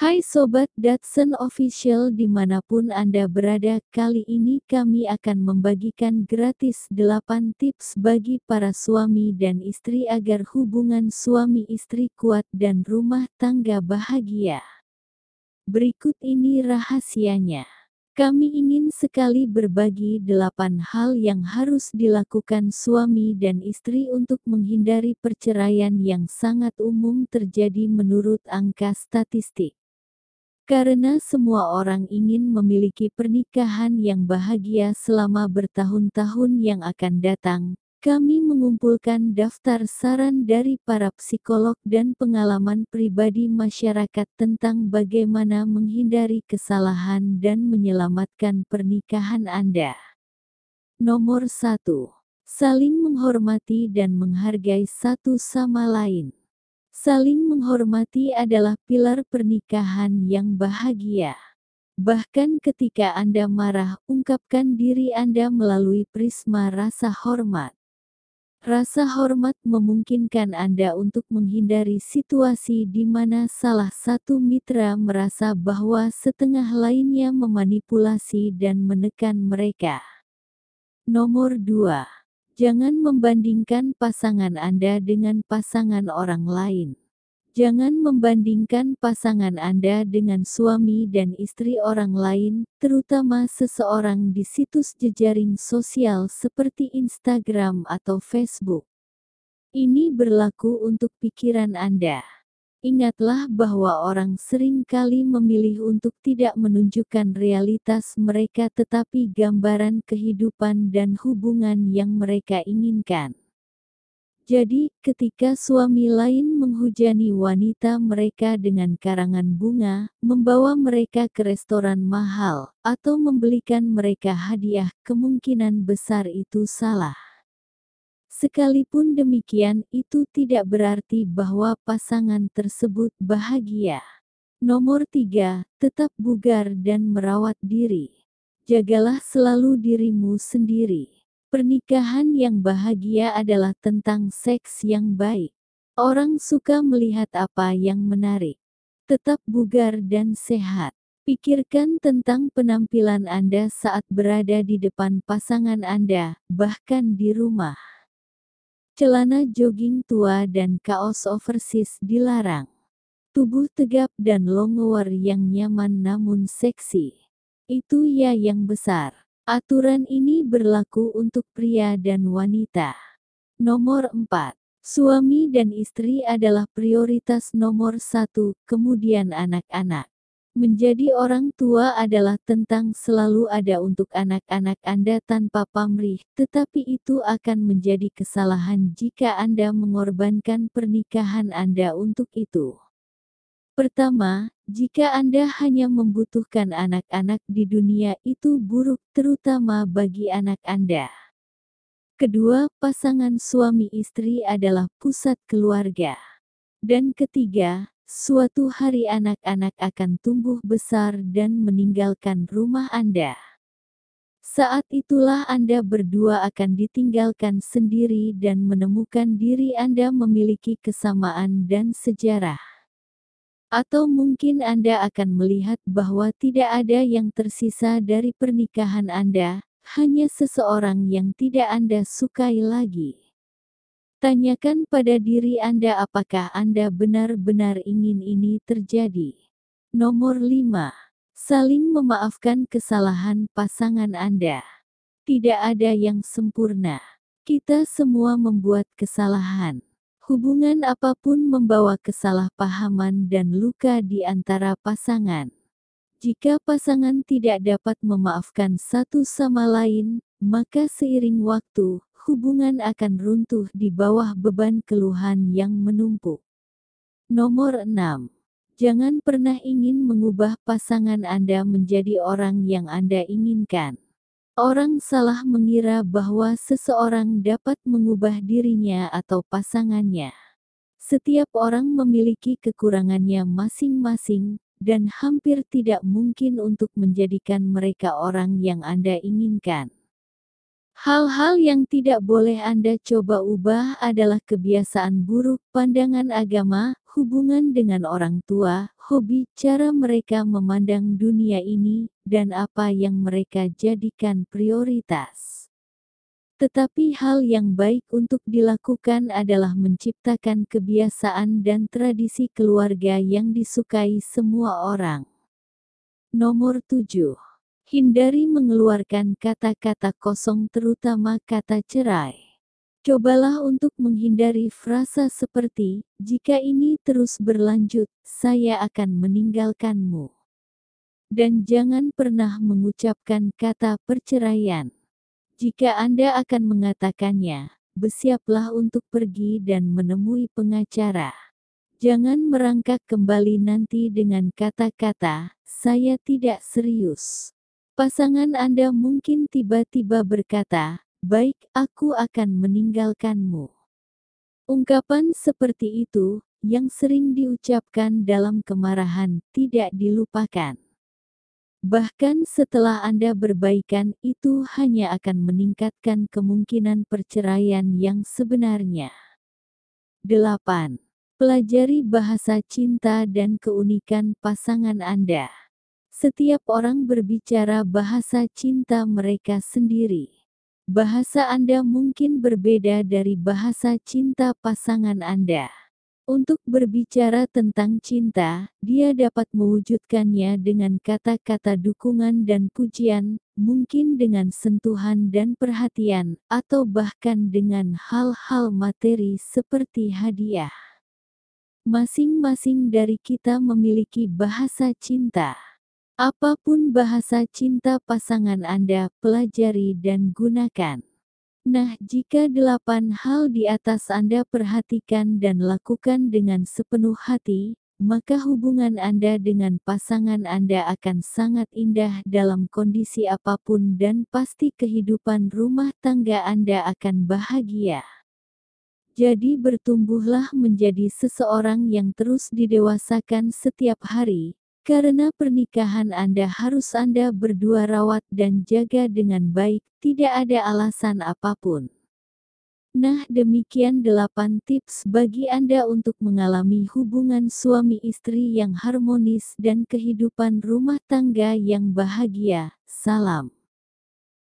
Hai Sobat Datsun Official di mana pun Anda berada, kali ini kami akan membagikan gratis 8 tips bagi para suami dan istri agar hubungan suami istri kuat dan rumah tangga bahagia. Berikut ini rahasianya. Kami ingin sekali berbagi delapan hal yang harus dilakukan suami dan istri untuk menghindari perceraian yang sangat umum terjadi menurut angka statistik. Karena semua orang ingin memiliki pernikahan yang bahagia selama bertahun-tahun yang akan datang, kami mengumpulkan daftar saran dari para psikolog dan pengalaman pribadi masyarakat tentang bagaimana menghindari kesalahan dan menyelamatkan pernikahan Anda. Nomor 1. Saling menghormati dan menghargai satu sama lain. Saling menghormati adalah pilar pernikahan yang bahagia. Bahkan ketika Anda marah, ungkapkan diri Anda melalui prisma rasa hormat. Rasa hormat memungkinkan Anda untuk menghindari situasi di mana salah satu mitra merasa bahwa setengah lainnya memanipulasi dan menekan mereka. Nomor 2. Jangan membandingkan pasangan Anda dengan pasangan orang lain. Jangan membandingkan pasangan Anda dengan suami dan istri orang lain, terutama seseorang di situs jejaring sosial seperti Instagram atau Facebook. Ini berlaku untuk pikiran Anda. Ingatlah bahwa orang sering kali memilih untuk tidak menunjukkan realitas mereka tetapi gambaran kehidupan dan hubungan yang mereka inginkan. Jadi, ketika suami lain menghujani wanita mereka dengan karangan bunga, membawa mereka ke restoran mahal, atau membelikan mereka hadiah, kemungkinan besar itu salah. Sekalipun demikian, itu tidak berarti bahwa pasangan tersebut bahagia. Nomor tiga, tetap bugar dan merawat diri. Jagalah selalu dirimu sendiri. Pernikahan yang bahagia adalah tentang seks yang baik. Orang suka melihat apa yang menarik. Tetap bugar dan sehat. Pikirkan tentang penampilan Anda saat berada di depan pasangan Anda, bahkan di rumah. Celana jogging tua dan kaos oversize dilarang. Tubuh tegap dan longer yang nyaman namun seksi. Itu ya yang besar. Aturan ini berlaku untuk pria dan wanita. Nomor 4. Suami dan istri adalah prioritas nomor satu, kemudian anak-anak. Menjadi orang tua adalah tentang selalu ada untuk anak-anak Anda tanpa pamrih, tetapi itu akan menjadi kesalahan jika Anda mengorbankan pernikahan Anda untuk itu. Pertama, jika Anda hanya membutuhkan anak-anak di dunia itu buruk terutama bagi anak Anda. Kedua, pasangan suami istri adalah pusat keluarga. Dan ketiga, suatu hari anak-anak akan tumbuh besar dan meninggalkan rumah Anda. Saat itulah Anda berdua akan ditinggalkan sendiri dan menemukan diri Anda memiliki kesamaan dan sejarah. Atau mungkin Anda akan melihat bahwa tidak ada yang tersisa dari pernikahan Anda, hanya seseorang yang tidak Anda sukai lagi. Tanyakan pada diri Anda apakah Anda benar-benar ingin ini terjadi. Nomor 5. Saling memaafkan kesalahan pasangan Anda. Tidak ada yang sempurna. Kita semua membuat kesalahan. Hubungan apa pun membawa kesalahpahaman dan luka di antara pasangan. Jika pasangan tidak dapat memaafkan satu sama lain, maka seiring waktu, hubungan akan runtuh di bawah beban keluhan yang menumpuk. Nomor 6. Jangan pernah ingin mengubah pasangan Anda menjadi orang yang Anda inginkan. Orang salah mengira bahwa seseorang dapat mengubah dirinya atau pasangannya. Setiap orang memiliki kekurangannya masing-masing, dan hampir tidak mungkin untuk menjadikan mereka orang yang Anda inginkan. Hal-hal yang tidak boleh Anda coba ubah adalah kebiasaan buruk, pandangan agama, hubungan dengan orang tua, hobi, cara mereka memandang dunia ini, dan apa yang mereka jadikan prioritas. Tetapi hal yang baik untuk dilakukan adalah menciptakan kebiasaan dan tradisi keluarga yang disukai semua orang. Nomor 7 Hindari mengeluarkan kata-kata kosong terutama kata cerai. Cobalah untuk menghindari frasa seperti, jika ini terus berlanjut, saya akan meninggalkanmu. Dan jangan pernah mengucapkan kata perceraian. Jika Anda akan mengatakannya, bersiaplah untuk pergi dan menemui pengacara. Jangan merangkak kembali nanti dengan kata-kata, saya tidak serius. Pasangan Anda mungkin tiba-tiba berkata, "Baik, aku akan meninggalkanmu." Ungkapan seperti itu, yang sering diucapkan dalam kemarahan, tidak dilupakan. Bahkan setelah Anda berbaikan, itu hanya akan meningkatkan kemungkinan perceraian yang sebenarnya. 8. Pelajari bahasa cinta dan keunikan pasangan Anda. Setiap orang berbicara bahasa cinta mereka sendiri. Bahasa Anda mungkin berbeda dari bahasa cinta pasangan Anda. Untuk berbicara tentang cinta, dia dapat mewujudkannya dengan kata-kata dukungan dan pujian, mungkin dengan sentuhan dan perhatian, atau bahkan dengan hal-hal materi seperti hadiah. Masing-masing dari kita memiliki bahasa cinta. Apa pun bahasa cinta pasangan Anda, pelajari dan gunakan. Nah, jika delapan hal di atas Anda perhatikan dan lakukan dengan sepenuh hati, maka hubungan Anda dengan pasangan Anda akan sangat indah dalam kondisi apa pun dan pasti kehidupan rumah tangga Anda akan bahagia. Jadi bertumbuhlah menjadi seseorang yang terus didewasakan setiap hari, karena pernikahan Anda harus Anda berdua rawat dan jaga dengan baik, tidak ada alasan apa pun. Nah demikian 8 tips bagi Anda untuk mengalami hubungan suami istri yang harmonis dan kehidupan rumah tangga yang bahagia. Salam.